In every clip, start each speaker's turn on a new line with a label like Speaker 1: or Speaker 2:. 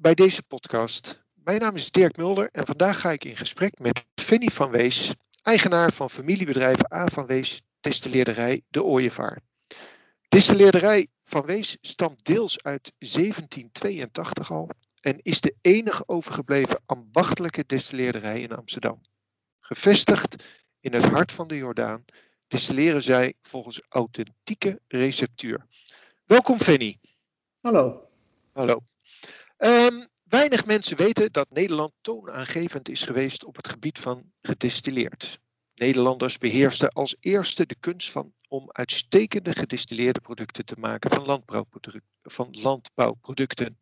Speaker 1: bij deze podcast. Mijn naam is Dirk Mulder en vandaag ga ik in gesprek met Fanny van Wees, eigenaar van familiebedrijf A van Wees, destilleerderij De Ooievaar. Distilleerderij van Wees stamt deels uit 1782 al en is de enige overgebleven ambachtelijke destilleerderij in Amsterdam. Gevestigd in het hart van de Jordaan distilleren zij volgens authentieke receptuur. Welkom Fanny.
Speaker 2: Hallo.
Speaker 1: Hallo. Um, weinig mensen weten dat Nederland toonaangevend is geweest op het gebied van gedistilleerd. Nederlanders beheersten als eerste de kunst van om uitstekende gedistilleerde producten te maken van, landbouwproducten.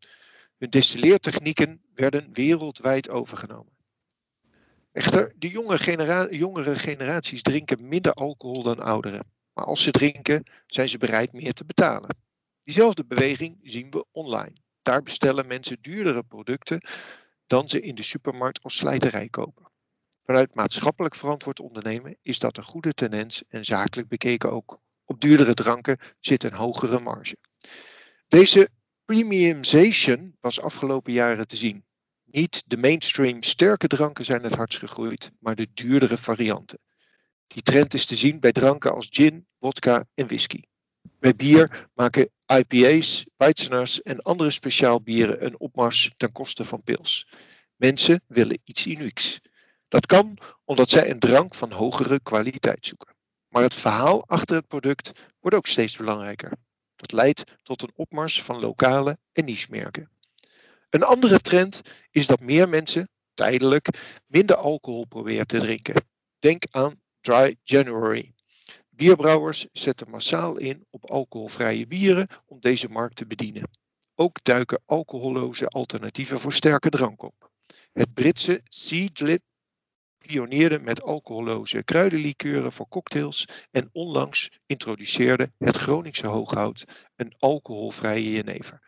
Speaker 1: Hun distilleertechnieken werden wereldwijd overgenomen. Echter, de jonge jongere generaties drinken minder alcohol dan ouderen. Maar als ze drinken, zijn ze bereid meer te betalen. Diezelfde beweging zien we online. Daar bestellen mensen duurdere producten dan ze in de supermarkt als slijterij kopen. Vanuit maatschappelijk verantwoord ondernemen is dat een goede tendens en zakelijk bekeken ook. Op duurdere dranken zit een hogere marge. Deze premiumization was afgelopen jaren te zien. Niet de mainstream sterke dranken zijn het hardst gegroeid, maar de duurdere varianten. Die trend is te zien bij dranken als gin, vodka en whisky. Bij bier maken IPA's, Weizenners en andere speciaal bieren een opmars ten koste van pils. Mensen willen iets unieks. Dat kan omdat zij een drank van hogere kwaliteit zoeken. Maar het verhaal achter het product wordt ook steeds belangrijker. Dat leidt tot een opmars van lokale en niche-merken. Een andere trend is dat meer mensen tijdelijk minder alcohol proberen te drinken. Denk aan Dry January. Bierbrouwers zetten massaal in op alcoholvrije bieren om deze markt te bedienen. Ook duiken alcoholloze alternatieven voor sterke drank op. Het Britse Seedlip pioneerde met alcoholloze kruidenlikeuren voor cocktails en onlangs introduceerde het Groningse Hooghout een alcoholvrije jenever.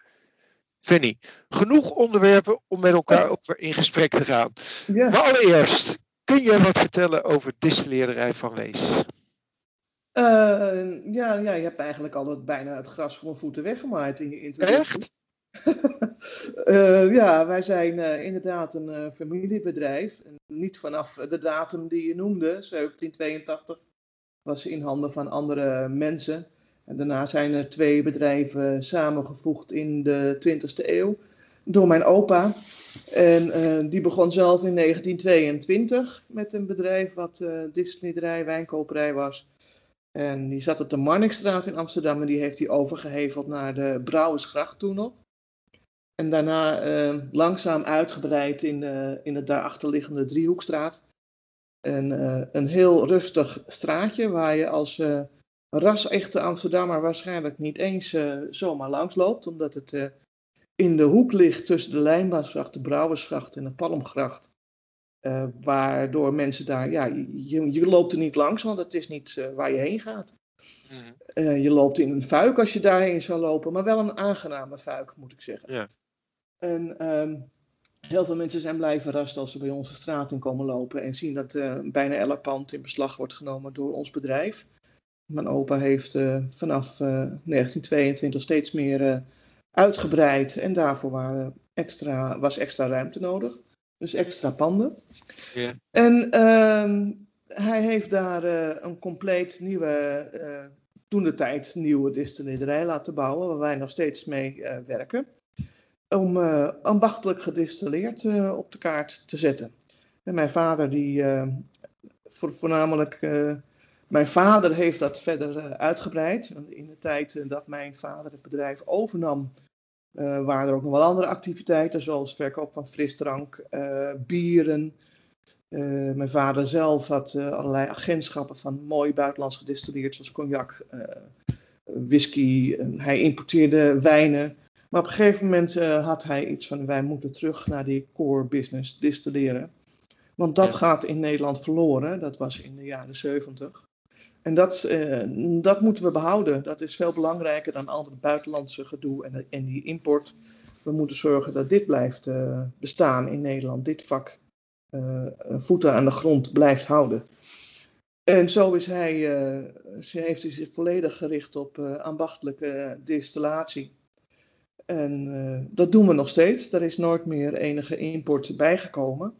Speaker 1: Fanny, genoeg onderwerpen om met elkaar over in gesprek te gaan. Ja. Maar allereerst, kun je wat vertellen over distilleerderij van Wees?
Speaker 2: Uh, ja, ja, je hebt eigenlijk al het, bijna het gras voor mijn voeten weggemaaid in je interview.
Speaker 1: Echt?
Speaker 2: uh, ja, wij zijn uh, inderdaad een familiebedrijf. En niet vanaf de datum die je noemde, 1782, was in handen van andere mensen. En daarna zijn er twee bedrijven samengevoegd in de 20e eeuw door mijn opa. En die begon zelf in 1922 met een bedrijf wat uh, distillerij, wijnkoperij was. En die zat op de Marnixstraat in Amsterdam en die heeft hij overgeheveld naar de Brouwersgracht toen nog. En daarna uh, langzaam uitgebreid in, uh, in de daarachterliggende Driehoekstraat. En, uh, een heel rustig straatje waar je als ras-echte Amsterdammer waarschijnlijk niet eens zomaar langs loopt. Omdat het in de hoek ligt tussen de Lijnbaansgracht, de Brouwersgracht en de Palmgracht. Uh, waardoor mensen daar, ja, je, je, loopt er niet langs, want het is niet uh, waar je heen gaat. Mm. Uh, je loopt in een fuik als je daarheen zou lopen, maar wel een aangename fuik, moet ik zeggen. En um, heel veel mensen zijn blij verrast als ze bij onze straat in komen lopen en zien dat bijna elk pand in beslag wordt genomen door ons bedrijf. Mijn opa heeft vanaf 1922 steeds meer uitgebreid en daarvoor waren extra, was extra ruimte nodig. Dus extra panden. En uh, hij heeft daar uh, een compleet nieuwe, uh, toen de tijd nieuwe distillerij laten bouwen, waar wij nog steeds mee uh, werken. Om ambachtelijk gedistilleerd op de kaart te zetten. En mijn vader, die voor, voornamelijk. mijn vader heeft dat verder uitgebreid. In de tijd dat mijn vader het bedrijf overnam, uh, waren er ook nog wel andere activiteiten, zoals verkoop van frisdrank, uh, bieren. Uh, mijn vader zelf had allerlei agentschappen van mooi buitenlands gedistilleerd, zoals cognac, whisky. hij importeerde wijnen. Maar op een gegeven moment had hij iets van: wij moeten terug naar die core business distilleren. Want dat ja. gaat in Nederland verloren. Dat was in de jaren 70. En dat, uh, dat moeten we behouden. Dat is veel belangrijker dan al het buitenlandse gedoe en, en die import. We moeten zorgen dat dit blijft uh, bestaan in Nederland. Dit vak uh, voeten aan de grond blijft houden. En zo is hij, heeft hij zich volledig gericht op ambachtelijke distillatie. En dat doen we nog steeds. Er is nooit meer enige import bijgekomen.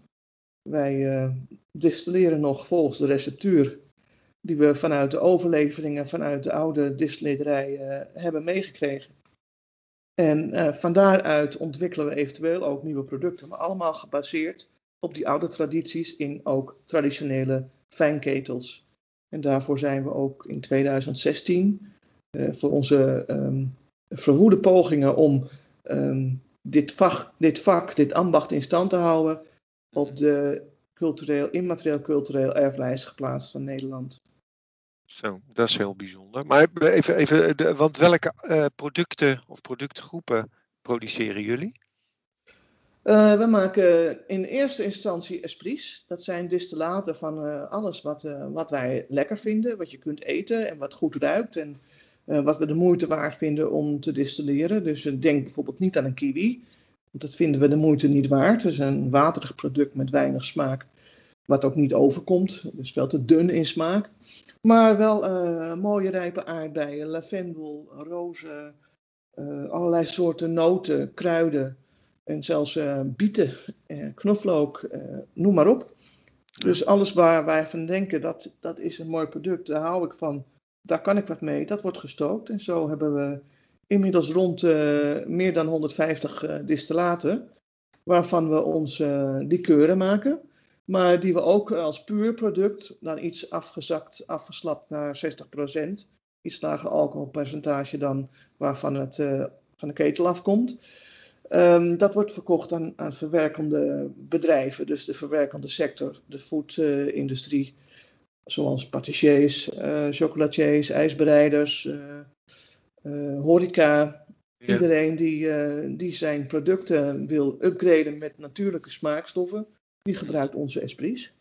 Speaker 2: Wij distilleren nog volgens de receptuur die we vanuit de overleveringen vanuit de oude distillerij hebben meegekregen. En uh, van daaruit ontwikkelen we eventueel ook nieuwe producten, maar allemaal gebaseerd op die oude tradities in ook traditionele fijnketels. En daarvoor zijn we ook in 2016 uh, eh, voor onze um, verwoede pogingen om um, dit, vak, dit vak, dit ambacht in stand te houden, op de cultureel, immaterieel cultureel erflijst geplaatst van Nederland.
Speaker 1: Zo, dat is heel bijzonder. Maar even, even want welke uh, producten of productgroepen produceren jullie?
Speaker 2: Uh, we maken in eerste instantie esprits. Dat zijn distillaten van uh, alles wat, wat wij lekker vinden, wat je kunt eten en wat goed ruikt en wat we de moeite waard vinden om te distilleren. Dus denk bijvoorbeeld niet aan een kiwi, want dat vinden we de moeite niet waard. Het is een waterig product met weinig smaak, wat ook niet overkomt. Dus veel te dun in smaak. Maar wel uh, mooie rijpe aardbeien, lavendel, rozen, uh, allerlei soorten noten, kruiden en zelfs uh, bieten, knoflook, noem maar op. Dus alles waar wij van denken dat dat is een mooi product, daar hou ik van, daar kan ik wat mee, dat wordt gestookt. En zo hebben we inmiddels rond meer dan 150 distillaten, waarvan we onze likeuren maken maar die we ook als puur product dan iets afgezakt, afgeslapt naar 60%. Iets lager alcoholpercentage dan waarvan het uh, van de ketel afkomt. Um, dat wordt verkocht aan, aan, verwerkende bedrijven, dus de verwerkende sector, de foodindustrie, zoals patissiers, uh, chocolatiers, ijsbereiders, horeca. Iedereen die, die zijn producten wil upgraden met natuurlijke smaakstoffen, die gebruikt onze esprits.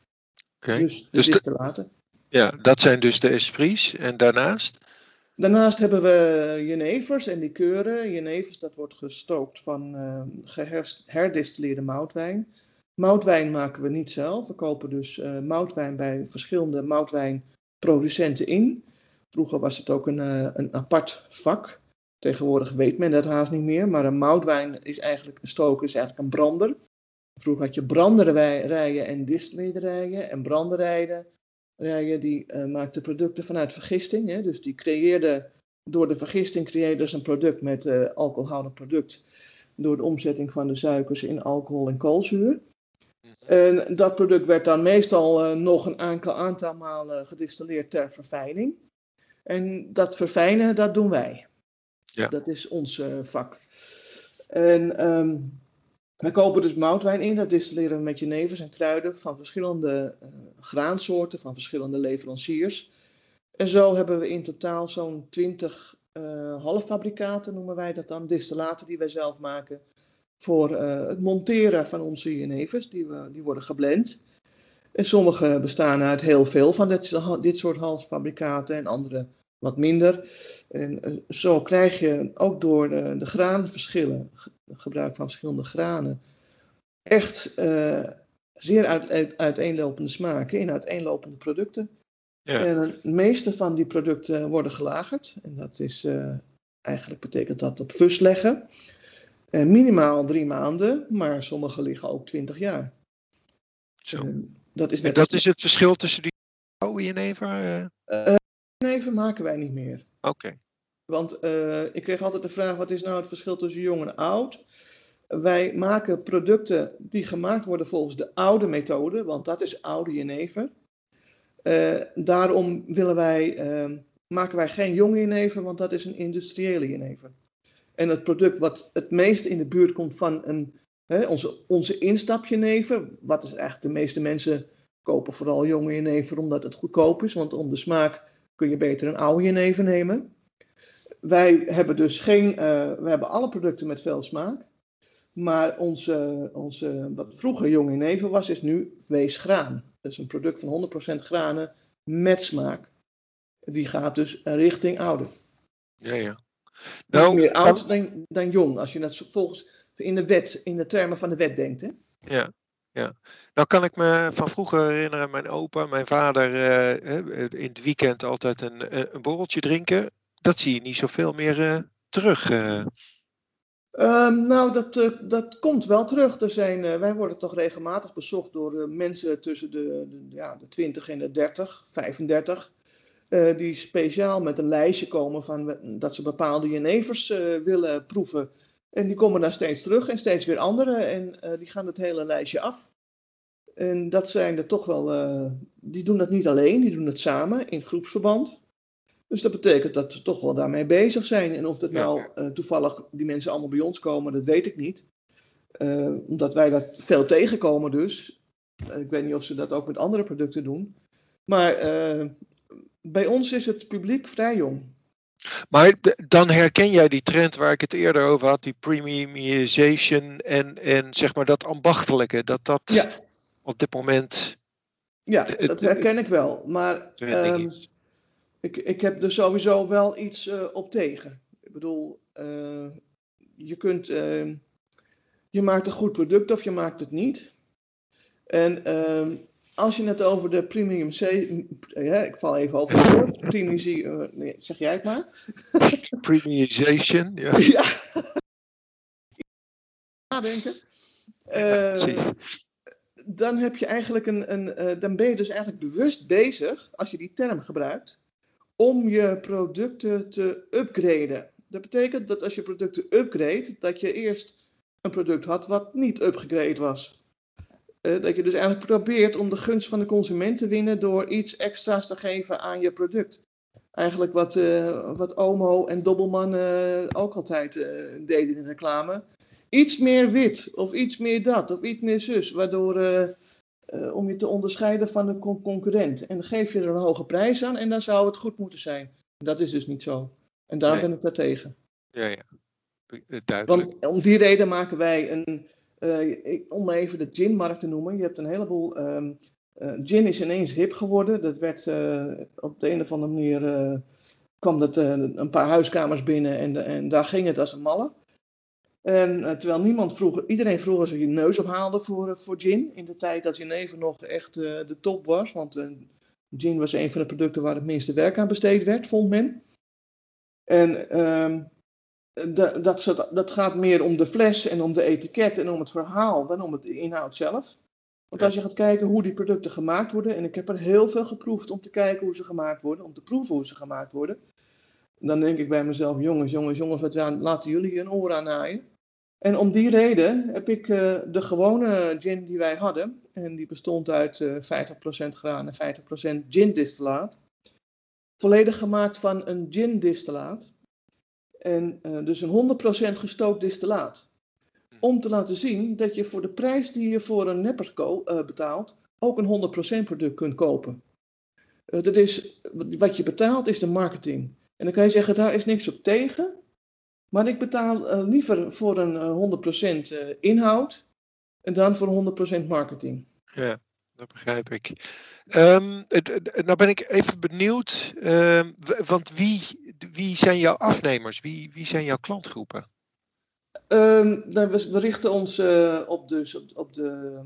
Speaker 1: Okay.
Speaker 2: Dus de dus distillaten.
Speaker 1: ja, dat zijn dus de esprits. En daarnaast?
Speaker 2: Daarnaast hebben we jenevers en likeuren. Jenevers, dat wordt gestookt van uh, herdistilleerde moutwijn. Moutwijn maken we niet zelf. We kopen dus uh, moutwijn bij verschillende moutwijnproducenten in. Vroeger was het ook een, uh, een apart vak. Tegenwoordig weet men dat haast niet meer. Maar een moutwijn is eigenlijk een stoker, is eigenlijk een brander. Vroeger had je branderijen en distillerijen en branderijen. Die uh, maakten producten vanuit vergisting. Hè? Dus die creëerden, door de vergisting creëerden ze een product met uh, alcoholhoudend product. Door de omzetting van de suikers in alcohol en koolzuur. En dat product werd dan meestal uh, nog een aantal, aantal malen gedistilleerd ter verfijning. En dat verfijnen, dat doen wij. Ja. Dat is ons vak. En um, we kopen dus moutwijn in, dat distilleren we met jenevers en kruiden van verschillende uh, graansoorten, van verschillende leveranciers. En zo hebben we in totaal zo'n 20 uh, halffabrikaten, noemen wij dat dan, distillaten die wij zelf maken, voor uh, het monteren van onze jenevers. Die, we, die worden geblend. En sommige bestaan uit heel veel van dit, dit soort halffabrikaten en andere wat minder. En zo krijg je ook door de, de graanverschillen, gebruik van verschillende granen, echt uh, zeer uit, uiteenlopende smaken in uiteenlopende producten. Ja. En de meeste van die producten worden gelagerd. En dat is uh, eigenlijk betekent dat op fus leggen. Uh, minimaal drie maanden, maar sommige liggen ook twintig jaar.
Speaker 1: Zo. dat is, en dat is het verschil tussen die oude jenever?
Speaker 2: Jenever maken wij niet meer.
Speaker 1: Oké.
Speaker 2: Want uh, ik kreeg altijd de vraag: wat is nou het verschil tussen jong en oud? Wij maken producten die gemaakt worden volgens de oude methode, want dat is oude jenever. Uh, daarom willen wij, uh, maken wij geen jonge jenever, want dat is een industriële jenever. En het product wat het meest in de buurt komt van een, hè, onze, onze instapjenever, wat is eigenlijk de meeste mensen kopen vooral jonge jenever omdat het goedkoop is, want om de smaak kun je beter een oude jenever nemen. Wij hebben dus geen, uh, we hebben alle producten met veel smaak. Maar onze, onze wat vroeger jonge jenever was, is nu weesgraan. Dat is een product van 100% granen met smaak. Die gaat dus richting oude.
Speaker 1: Ja, ja.
Speaker 2: Nou, meer oud dan, dan jong, als je dat volgens in de wet, in de termen van de wet denkt. Hè?
Speaker 1: Ja, ja. Nou kan ik me van vroeger herinneren, mijn opa, mijn vader uh, in het weekend altijd een, een borreltje drinken. Dat zie je niet zoveel meer uh, terug. Uh.
Speaker 2: Ehm, nou, dat, uh, dat komt wel terug. Er zijn, wij worden toch regelmatig bezocht door mensen tussen de, ja, de 20 en de 30, 35. die speciaal met een lijstje komen van dat ze bepaalde jenevers willen proeven. En die komen daar steeds terug en steeds weer andere. En die gaan het hele lijstje af. En dat zijn er toch wel, die doen dat niet alleen, die doen het samen in groepsverband. Dus dat betekent dat ze toch wel daarmee bezig zijn. En of dat nou uh, toevallig die mensen allemaal bij ons komen, dat weet ik niet. Uh, omdat wij dat veel tegenkomen dus. Uh, ik weet niet of ze dat ook met andere producten doen. Maar bij ons is het publiek vrij jong.
Speaker 1: Maar dan herken jij die trend waar ik het eerder over had, die premiumization en, en zeg maar dat ambachtelijke, dat dat ja. op dit moment.
Speaker 2: Ja, dat herken ik wel. Maar ik, ik heb er sowieso wel iets uh, op tegen. Ik bedoel, uh, je kunt, uh, je maakt een goed product of je maakt het niet. En ehm, als je het over de premium C, ja, ik val even over het woord, premium, nee, zeg jij het maar.
Speaker 1: Premiumization, ja.
Speaker 2: ja. Nadenken. Ja, precies dan heb je eigenlijk een, een dan ben je dus eigenlijk bewust bezig, als je die term gebruikt, om je producten te upgraden. Dat betekent dat als je producten upgrade, dat je eerst een product had wat niet upgrade was. Uh, dat je dus eigenlijk probeert om de gunst van de consument te winnen door iets extra's te geven aan je product. Eigenlijk wat, uh, wat Omo en Dobbelman uh, ook altijd deden in reclame. Iets meer wit, of iets meer dat, of iets meer zus, waardoor uh, om je te onderscheiden van de con concurrent. En geef je er een hoge prijs aan en dan zou het goed moeten zijn. Dat is dus niet zo. En daar nee. ben ik daartegen.
Speaker 1: Ja, ja. Duidelijk.
Speaker 2: Want om die reden maken wij een, uh, om even de ginmarkt te noemen. Je hebt een heleboel, um, uh, gin is ineens hip geworden. Dat werd op de een of andere manier, kwam dat een paar huiskamers binnen en, en daar ging het als een malle. En uh, terwijl niemand vroeger, iedereen vroeger zich je neus ophaalde voor, uh, voor gin. In de tijd dat Genever nog echt uh, de top was. Want gin was een van de producten waar het minste werk aan besteed werd, vond men. En ehm, dat, dat gaat meer om de fles en om de etiket en om het verhaal dan om het inhoud zelf. Want als je gaat kijken hoe die producten gemaakt worden, en ik heb er heel veel geproefd om te kijken hoe ze gemaakt worden, om te proeven hoe ze gemaakt worden, dan denk ik bij mezelf, jongens, jongens, jongens, wat laten jullie een oor aan naaien. En om die reden heb ik uh, de gewone gin die wij hadden, en die bestond uit uh, 50% graan en 50% gin distillaat, volledig gemaakt van een gin distillaat. En uh, dus een 100% gestookt distillaat. Om te laten zien dat je voor de prijs die je voor een nepper uh, betaalt, ook een 100% product kunt kopen. dat is, wat je betaalt is de marketing. En dan kan je zeggen, daar is niks op tegen. Maar ik betaal uh, liever voor een uh, 100% uh, inhoud en dan voor 100% marketing.
Speaker 1: Ja, dat begrijp ik. Um, nou ben ik even benieuwd, um, want wie, wie zijn jouw afnemers? Wie, wie zijn jouw klantgroepen?
Speaker 2: Um, nou, we, we, richten ons uh, op, dus op, op de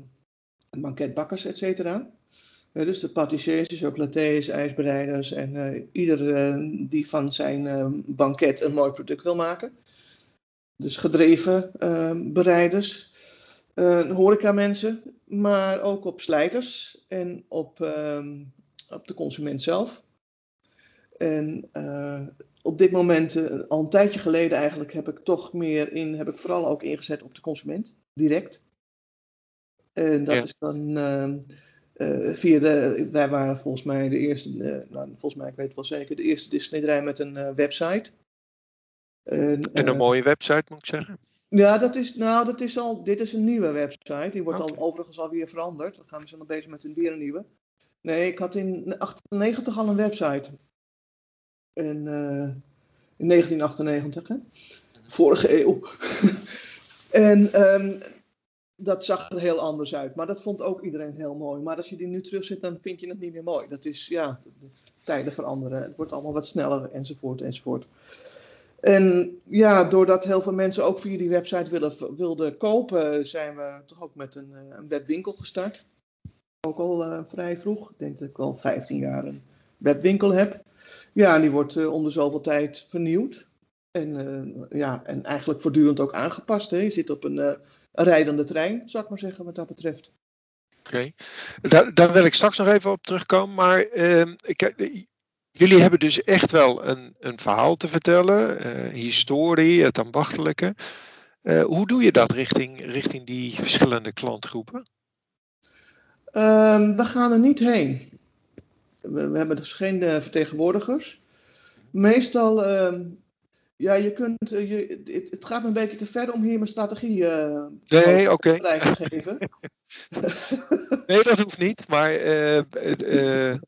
Speaker 2: banketbakkers, et cetera. Uh, dus de patissiers, chocolatiers, ijsbereiders en uh, ieder uh, die van zijn banket een mooi product wil maken. Dus gedreven bereiders, horecamensen, maar ook op slijters en op, op de consument zelf. En op dit moment, al een tijdje geleden eigenlijk, heb ik toch meer in, heb ik vooral ook ingezet op de consument, direct. En dat ja. is dan uh, via de, wij waren volgens mij de eerste, uh, nou, volgens mij, ik weet het wel zeker, de eerste distilleerderij met een uh, website.
Speaker 1: En, en een mooie website moet ik zeggen.
Speaker 2: Ja, dat is, nou, dat is al, dit is een nieuwe website. Die wordt okay. al overigens alweer veranderd. We gaan zo nog bezig met een weer een nieuwe. Nee, ik had in 98 al een website. En, in 1998, hè? Vorige eeuw. en um, dat zag er heel anders uit. Maar dat vond ook iedereen heel mooi. Maar als je die nu terugzet, dan vind je het niet meer mooi. Dat is, ja, tijden veranderen. Het wordt allemaal wat sneller, enzovoort, enzovoort. En ja, doordat heel veel mensen ook via die website wilden kopen, zijn we toch ook met een, eh, een webwinkel gestart. Ook al uh, vrij vroeg. Ik denk dat ik al 15 jaar een webwinkel heb. Ja, en die wordt om de zoveel tijd vernieuwd. En, ja, en eigenlijk voortdurend ook aangepast. Hè? Je zit op een, een rijdende trein, zou ik maar zeggen, wat dat betreft.
Speaker 1: Oké, daar, daar, wil ik straks nog even op terugkomen. Maar ehm, ik, jullie hebben dus echt wel een, een verhaal te vertellen, uh, historie, het ambachtelijke. Uh, hoe doe je dat richting, richting die verschillende klantgroepen?
Speaker 2: Um, we gaan er niet heen. We, we hebben dus geen vertegenwoordigers. Meestal, uh, ja, je kunt, uh, je, het, het, gaat me een beetje te ver om hier mijn strategie
Speaker 1: nee, okay.
Speaker 2: te geven.
Speaker 1: nee, dat hoeft niet, maar.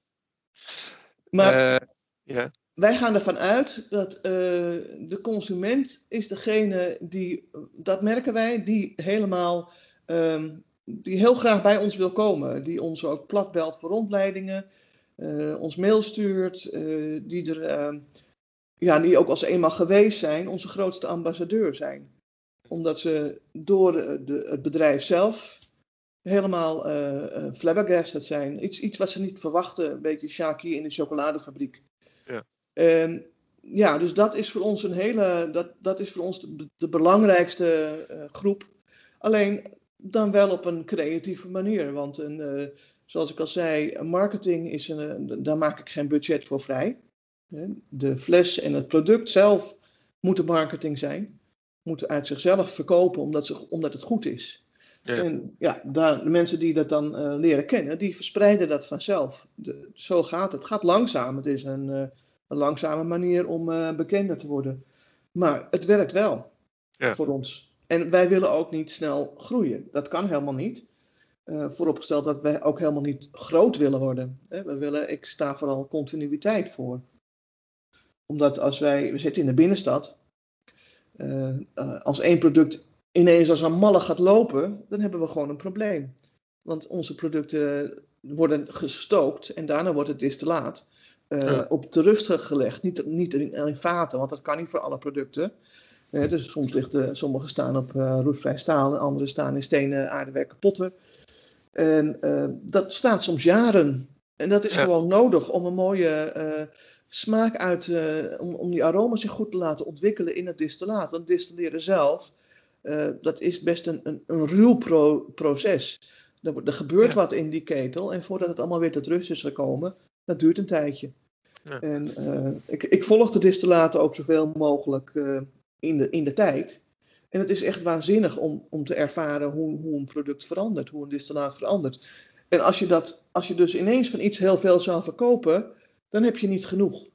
Speaker 2: maar ja. wij gaan ervan uit dat de consument is degene die, dat merken wij, die helemaal um, die heel graag bij ons wil komen. Die ons ook plat belt voor rondleidingen, uh, ons mail stuurt, uh, die, er, uh, ja, die ook als ze eenmaal geweest zijn, onze grootste ambassadeur zijn. Omdat ze door de, het bedrijf zelf helemaal uh, flabbergasted zijn. Iets, iets wat ze niet verwachten, een beetje Shaki in de chocoladefabriek. Ja. En ja, dus dat is voor ons een hele, dat, dat is voor ons de, de belangrijkste groep. Alleen dan wel op een creatieve manier. Want een, uh, zoals ik al zei, marketing is een, daar maak ik geen budget voor vrij. De fles en het product zelf moeten marketing zijn. Moeten uit zichzelf verkopen omdat, ze, omdat het goed is. Ja. En ja, daar, de mensen die dat dan uh, leren kennen, die verspreiden dat vanzelf. De, zo gaat het. Het gaat langzaam. Het is een, een langzame manier om bekender te worden. Maar het werkt wel ja. voor ons. En wij willen ook niet snel groeien. Dat kan helemaal niet. Vooropgesteld dat wij ook helemaal niet groot willen worden. We willen, ik sta vooral continuïteit voor. Omdat als wij, we zitten in de binnenstad, uh, uh, als één product ineens als een malle gaat lopen, dan hebben we gewoon een probleem. Want onze producten worden gestookt en daarna wordt het distillaat ja. op de rust gelegd. Niet, niet in, in vaten, want dat kan niet voor alle producten dus soms ligt sommige staan op uh, roestvrij staal en andere staan in stenen aardewerken potten. En uh, dat staat soms jaren. En dat is ja. gewoon nodig om een mooie uh, smaak uit, om, om die aromen zich goed te laten ontwikkelen in het distillaat. Want distilleren zelf, dat is best een, een, een ruw pro proces. Er, er gebeurt ja. wat in die ketel en voordat het allemaal weer tot rust is gekomen, dat duurt een tijdje. Ja. En ik, ik volg de distillaten ook zoveel mogelijk in de, in de tijd. En het is echt waanzinnig om, om te ervaren hoe, hoe een product verandert, hoe een distillaat verandert. En als je, dat, als je dus ineens van iets heel veel zou verkopen, dan heb je niet genoeg.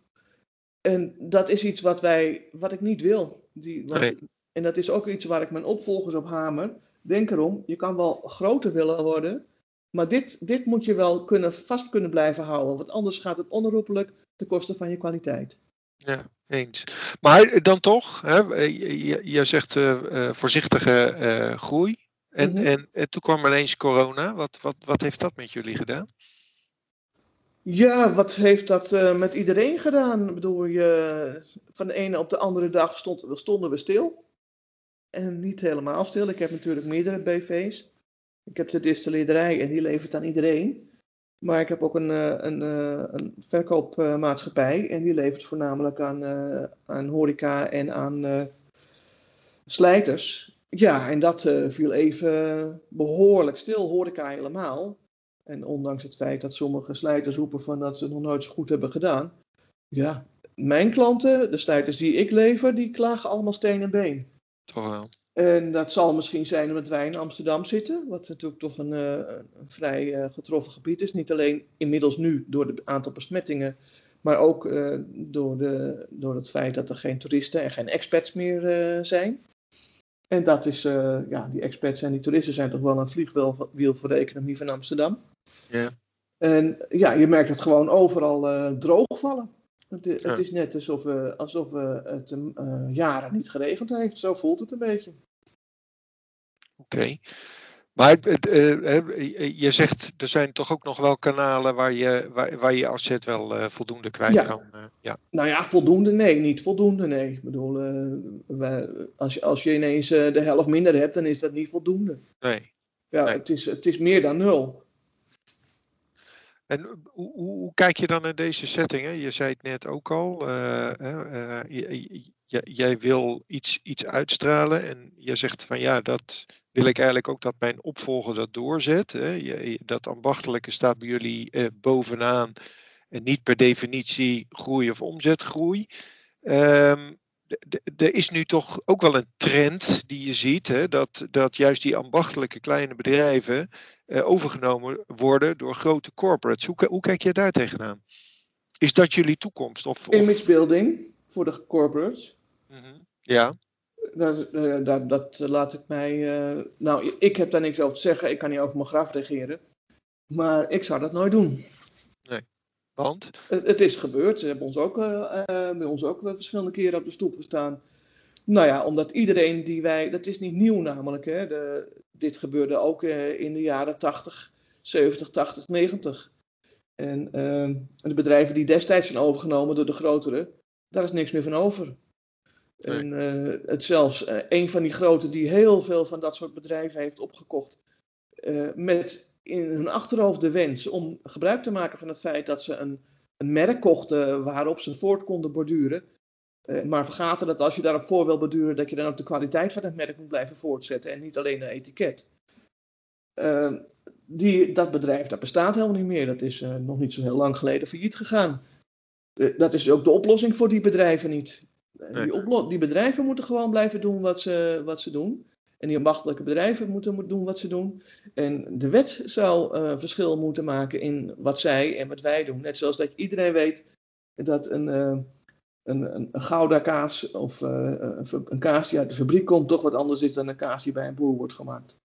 Speaker 2: En dat is iets wat, wij, wat ik niet wil. Die, want, nee. En dat is ook iets waar ik mijn opvolgers op hamer. Denk erom, je kan wel groter willen worden, maar dit, dit moet je wel kunnen, vast kunnen blijven houden. Want anders gaat het onherroepelijk ten koste van je kwaliteit.
Speaker 1: Ja, eens. Maar dan toch, hè, je, je zegt uh, voorzichtige uh, groei. En, mm -hmm. en, en, toen kwam ineens corona. Wat, wat, wat heeft dat met jullie gedaan?
Speaker 2: Ja, wat heeft dat uh, met iedereen gedaan? Ik bedoel, je, van de ene op de andere dag stond, stonden we stil. En niet helemaal stil. Ik heb natuurlijk meerdere BV's. Ik heb de distilleerderij en die levert aan iedereen. Maar ik heb ook een, eh, een, eh, een verkoopmaatschappij en die levert voornamelijk aan, aan horeca en aan slijters. Ja, en dat viel even behoorlijk stil, horeca helemaal. En ondanks het feit dat sommige slijters roepen van dat ze nog nooit zo goed hebben gedaan. Ja, mijn klanten, de slijters die ik lever, die klagen allemaal steen en been.
Speaker 1: Toch wel.
Speaker 2: En dat zal misschien zijn omdat wij in Amsterdam zitten, wat natuurlijk toch een, uh, een vrij uh, getroffen gebied is. Niet alleen inmiddels nu door het aantal besmettingen, maar ook uh, door, de, door het feit dat er geen toeristen en geen expats meer zijn. En dat is, ja, die expats en die toeristen zijn toch wel een vliegwiel voor de economie van Amsterdam.
Speaker 1: Ja.
Speaker 2: En ja, je merkt het gewoon overal droogvallen. Het, het ja. is net alsof, we, alsof we het uh, jaren niet geregend heeft. Zo voelt het een beetje.
Speaker 1: Oké. Okay. Maar uh, je zegt, er zijn toch ook nog wel kanalen waar je, waar, waar je asset wel uh, voldoende kwijt
Speaker 2: ja.
Speaker 1: kan. ja.
Speaker 2: Nou ja, voldoende nee, niet voldoende nee. Ik bedoel, als, je, als je ineens de helft minder hebt, dan is dat niet voldoende.
Speaker 1: Nee.
Speaker 2: Ja,
Speaker 1: nee.
Speaker 2: Het, is, het is meer dan nul.
Speaker 1: En hoe, hoe, kijk je dan naar deze setting? Hè? Je zei het net ook al. Uh, jij wil iets, iets uitstralen en je zegt van ja, dat wil ik eigenlijk ook dat mijn opvolger dat doorzet. Hè? Dat ambachtelijke staat bij jullie bovenaan en niet per definitie groei of omzetgroei. Um, er is nu toch ook wel een trend die je ziet, hè, dat, dat juist die ambachtelijke kleine bedrijven eh, overgenomen worden door grote corporates. Hoe, hoe kijk je daar tegenaan? Is dat jullie toekomst? Of,
Speaker 2: of... Image building voor de corporates.
Speaker 1: Mm Ja.
Speaker 2: Dat, eh, dat, dat, laat ik mij. Uh, nou, ik heb daar niks over te zeggen. Ik kan niet over mijn graf regeren. Maar ik zou dat nooit doen.
Speaker 1: Want?
Speaker 2: Het, het, is gebeurd. Ze hebben ons ook, uh, bij ons ook verschillende keren op de stoep gestaan. Nou ja, omdat iedereen die wij. Dat is niet nieuw namelijk. Hè. De, dit gebeurde ook in de jaren 80, 70, 80, 90. En uh, de bedrijven die destijds zijn overgenomen door de grotere, daar is niks meer van over. Nee. En het zelfs een van die grote die heel veel van dat soort bedrijven heeft opgekocht. Met in hun achterhoofd de wens om gebruik te maken van het feit dat ze een, een merk kochten waarop ze voort konden borduren. Uh, maar vergaten dat als je daarop voor wil borduren, dat je dan ook de kwaliteit van het merk moet blijven voortzetten en niet alleen een etiket. Uh, die, dat bedrijf dat bestaat helemaal niet meer. Dat is uh, nog niet zo heel lang geleden failliet gegaan. dat is ook de oplossing voor die bedrijven niet. Die, die, bedrijven moeten gewoon blijven doen wat ze, wat ze doen. En die ambachtelijke bedrijven moeten doen wat ze doen. En de wet zou uh, verschil moeten maken in wat zij en wat wij doen. Net zoals dat iedereen weet dat een, uh, een, een, gouda kaas of uh, een, kaas die uit de fabriek komt toch wat anders is dan een kaas die bij een boer wordt gemaakt.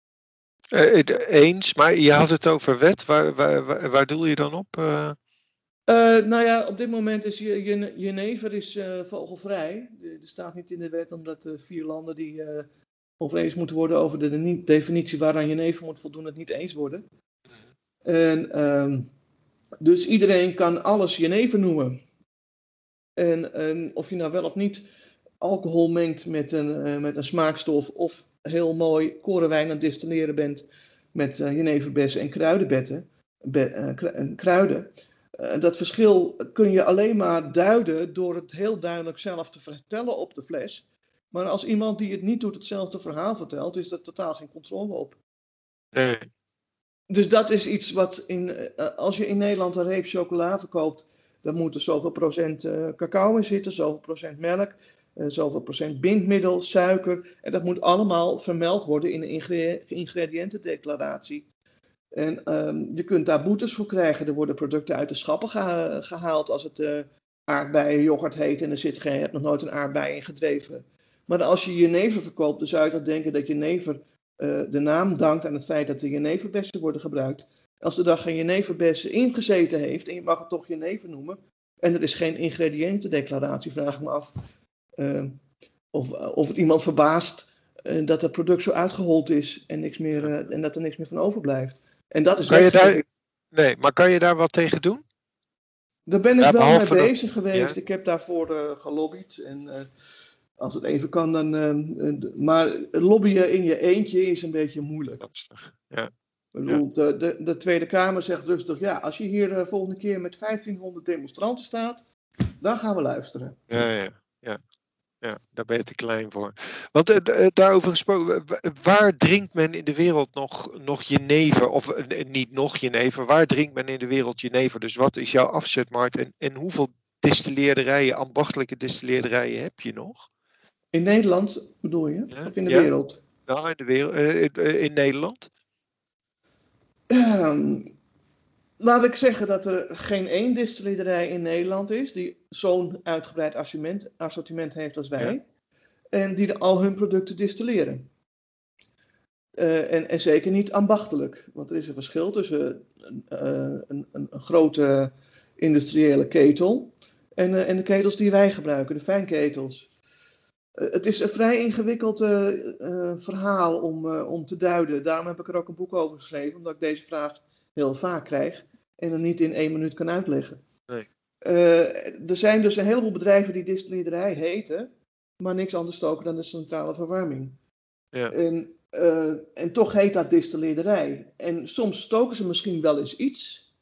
Speaker 1: eens, maar je had het over wet. Waar, waar, waar, waar doel je dan op?
Speaker 2: nou ja, op dit moment is Jenever is vogelvrij. Er staat niet in de wet omdat de vier landen die over eens moeten worden over de definitie waaraan Jenever moet voldoen, het niet eens worden. En, um, dus iedereen kan alles Jenever noemen. En, of je nou wel of niet alcohol mengt met een, uh, met een smaakstof of heel mooi korenwijn aan het distilleren bent met uh, jeneverbessen en kruidenbetten, be, uh, kruiden. dat verschil kun je alleen maar duiden door het heel duidelijk zelf te vertellen op de fles. Maar als iemand die het niet doet hetzelfde verhaal vertelt, is er totaal geen controle op.
Speaker 1: Nee.
Speaker 2: Dus dat is iets wat in, eh, als je in Nederland een reep chocola verkoopt, dan moet er zoveel procent uh, cacao in zitten, zoveel procent melk, uh, zoveel procent bindmiddel, suiker. En dat moet allemaal vermeld worden in de ingrediëntendeclaratie. En um, je kunt daar boetes voor krijgen. Er worden producten uit de schappen geha gehaald als het uh, aardbeien yoghurt heet en er zit geen, je hebt nog nooit een aardbei in gedreven. Maar als je jenever verkoopt, dan zou je toch denken dat jenever uh, de naam dankt aan het feit dat er jeneverbessen worden gebruikt. Als er dan geen jeneverbessen ingezeten heeft en je mag het toch jenever noemen, en er is geen ingrediëntendeclaratie, vraag ik me af uh, of, of het iemand verbaast uh, dat het product zo uitgehold is en, niks meer, en dat er niks meer van overblijft. En dat is
Speaker 1: kan je daar, Nee, maar kan je daar wat tegen doen?
Speaker 2: Daar ben ik ja, wel mee bezig geweest. Ja. Ik heb daarvoor gelobbyd en als het even kan, dan. Uh, maar lobbyen in je eentje is een beetje moeilijk.
Speaker 1: Lastig, ja.
Speaker 2: Bedoel, ja. de, de, de, Tweede Kamer zegt rustig: ja, als je hier de volgende keer met 1500 demonstranten staat, dan gaan we luisteren.
Speaker 1: Ja, ja, ja. Ja, daar ben je te klein voor. Want uh, daarover gesproken, waar drinkt men in de wereld nog, nog jenever? Of uh, niet nog jenever, waar drinkt men in de wereld jenever? Dus wat is jouw afzetmarkt en, en hoeveel distilleerderijen, ambachtelijke distilleerderijen heb je nog?
Speaker 2: In Nederland bedoel je? Ja, of in de ja. wereld?
Speaker 1: Nou, in, de wereld, uh, in Nederland.
Speaker 2: Um, laat ik zeggen dat er geen één distillerij in Nederland is die zo'n uitgebreid assortiment, assortiment heeft als wij. Ja. En die de, al hun producten distilleren. Uh, en, en, zeker niet ambachtelijk. Want er is een verschil tussen uh, een, een, een, grote industriële ketel en, uh, en de ketels die wij gebruiken, de fijnketels. Eh, het is een vrij ingewikkeld uh, uh, verhaal om, uh, om te duiden. Daarom heb ik er ook een boek over geschreven, omdat ik deze vraag heel vaak krijg en hem niet in één minuut kan uitleggen.
Speaker 1: Nee.
Speaker 2: er zijn dus een heleboel bedrijven die distillerij heten, maar niks anders stoken dan de centrale verwarming.
Speaker 1: Ja.
Speaker 2: En, en toch heet dat distillerij. En soms stoken ze misschien wel eens iets,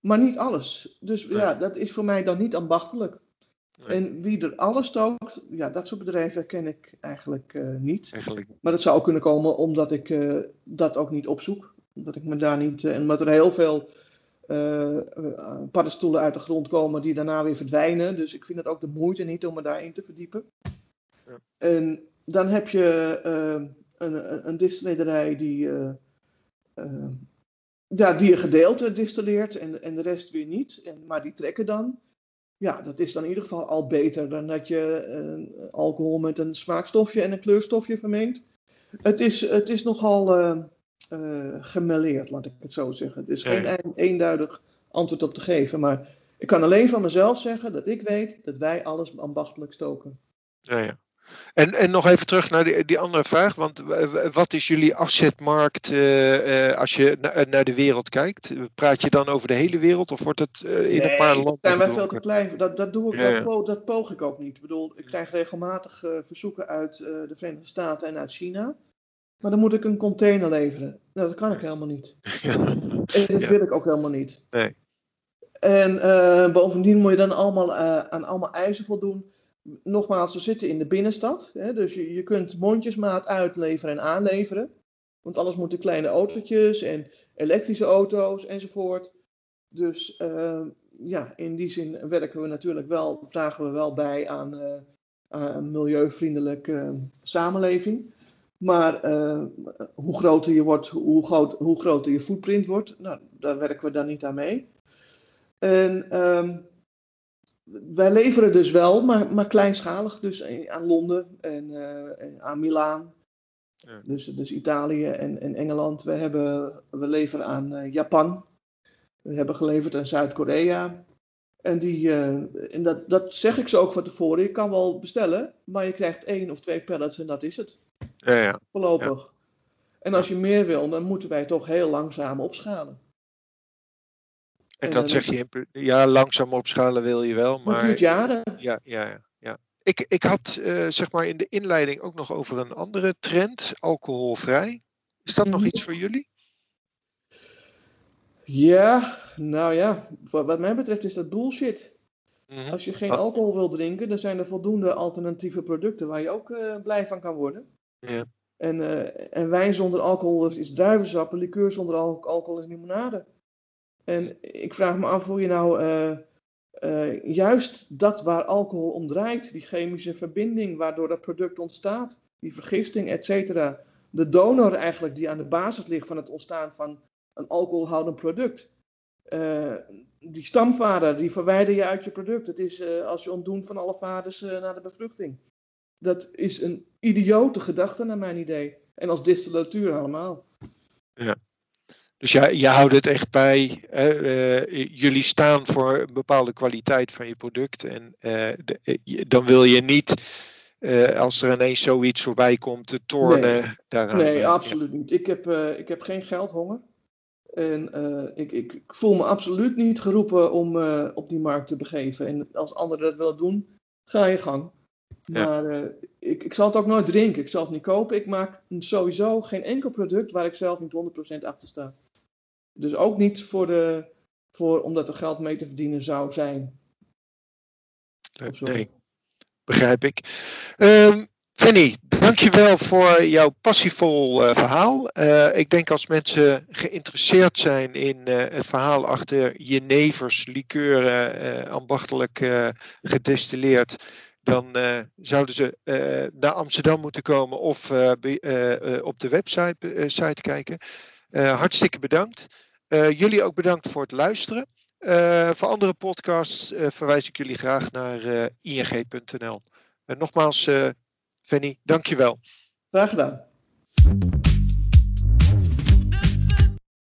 Speaker 2: maar niet alles. Dus ja, dat is voor mij dan niet ambachtelijk. En wie er alles stookt, ja, dat soort bedrijven ken ik eigenlijk uh, niet. Eigenlijk. Maar dat zou ook kunnen komen omdat ik uh, dat ook niet opzoek. Omdat ik me daar niet. Uh, en omdat er heel veel paddenstoelen uit de grond komen die daarna weer verdwijnen. Dus ik vind het ook de moeite niet om me daarin te verdiepen. Ja. En dan heb je een, een distillerij die. ja, die een gedeelte distilleert en, en de rest weer niet. En, maar die trekken dan ja, dat is dan in ieder geval al beter dan dat je uh, alcohol met een smaakstofje en een kleurstofje vermengt. Het is, het is nogal uh, uh, gemêleerd, laat ik het zo zeggen. Er is geen eenduidig antwoord op te geven. Maar ik kan alleen van mezelf zeggen dat ik weet dat wij alles ambachtelijk stoken.
Speaker 1: Ja, ja. En, en nog even terug naar die, die andere vraag. Want wat is jullie afzetmarkt uh, uh, als je na, naar de wereld kijkt? Praat je dan over de hele wereld of wordt het uh, in een paar landen?
Speaker 2: zijn wij veel te klein. Dat, dat, doe ik, ja. dat, po dat, poog ik ook niet. Ik bedoel, ik krijg regelmatig verzoeken uit de Verenigde Staten en uit China. Maar dan moet ik een container leveren. Nou, dat kan ik helemaal niet. Ja. En dat wil ik ook helemaal niet.
Speaker 1: Nee.
Speaker 2: En bovendien moet je dan allemaal aan allemaal eisen voldoen nogmaals, we zitten in de binnenstad. Hè, dus je, je kunt mondjesmaat uitleveren en aanleveren. Want alles moeten kleine autootjes en elektrische auto's enzovoort. Dus uh, ja, in die zin werken we natuurlijk wel, dragen we wel bij aan, aan een milieuvriendelijke uh, samenleving. Maar hoe groter je wordt, hoe, groot, hoe groter je footprint wordt, nou, daar werken we dan niet aan mee. En wij leveren dus wel, maar, maar kleinschalig. Dus aan Londen en, uh, aan Milaan. Ja. Dus, dus Italië en, en Engeland. We, hebben, we leveren aan uh, Japan. We hebben geleverd aan Zuid-Korea. En, die, uh, en dat, dat zeg ik ze ook van tevoren. Je kan wel bestellen, maar je krijgt één of twee pallets en dat is het.
Speaker 1: Ja, ja.
Speaker 2: Voorlopig. En als je meer wil, dan moeten wij toch heel langzaam opschalen.
Speaker 1: En, dat zeg je, ja, langzaam opschalen wil je wel, maar...
Speaker 2: Het jaren.
Speaker 1: Ja, ja, ja. Ik, ik had uh, zeg maar in de inleiding ook nog over een andere trend, alcoholvrij. Is dat nog mhm. iets voor jullie?
Speaker 2: Ja, nou ja, wat mij betreft is dat bullshit. Mm Als je geen alcohol wil drinken, dan zijn er voldoende alternatieve producten waar je ook uh, blij van kan worden.
Speaker 1: Ja.
Speaker 2: En, uh, en wijn zonder alcohol is druivensap, en liqueur zonder alcohol is limonade. En ik vraag me af hoe je nou uh, uh, juist dat waar alcohol om draait, die chemische verbinding waardoor dat product ontstaat, die vergisting, et cetera, de donor eigenlijk die aan de basis ligt van het ontstaan van een alcoholhoudend product. Uh, die stamvader, die verwijder je uit je product. Het is als je ontdoen van alle vaders naar de bevruchting. Dat is een idiote gedachte naar mijn idee. En als distillatuur allemaal.
Speaker 1: Ja. Dus ja, je houdt het echt bij. Uh, jullie staan voor een bepaalde kwaliteit van je product. En uh, de, eh, dan wil je niet, als er ineens zoiets voorbij komt, te tornen
Speaker 2: nee.
Speaker 1: daaraan.
Speaker 2: Nee, absoluut niet. Ik heb, ik heb geen geldhonger. En ik, ik, voel me absoluut niet geroepen om op die markt te begeven. En als anderen dat willen doen, ga je gang. Maar ik, ik zal het ook nooit drinken. Ik zal het niet kopen. Ik maak sowieso geen enkel product waar ik zelf niet 100% achter sta. Dus ook niet voor de, voor, omdat er geld mee te verdienen zou zijn.
Speaker 1: Nee, begrijp ik. Um, Fanny, dankjewel voor jouw passievol uh, verhaal. Uh, ik denk als mensen geïnteresseerd zijn in uh, het verhaal achter jenevers, likeuren, ambachtelijk gedestilleerd, dan zouden ze naar Amsterdam moeten komen of op de website site kijken. hartstikke bedankt. Uh, jullie ook bedankt voor het luisteren. Uh, voor andere podcasts uh, verwijs ik jullie graag naar ing.nl. nogmaals, Fanny, dankjewel.
Speaker 2: Graag gedaan.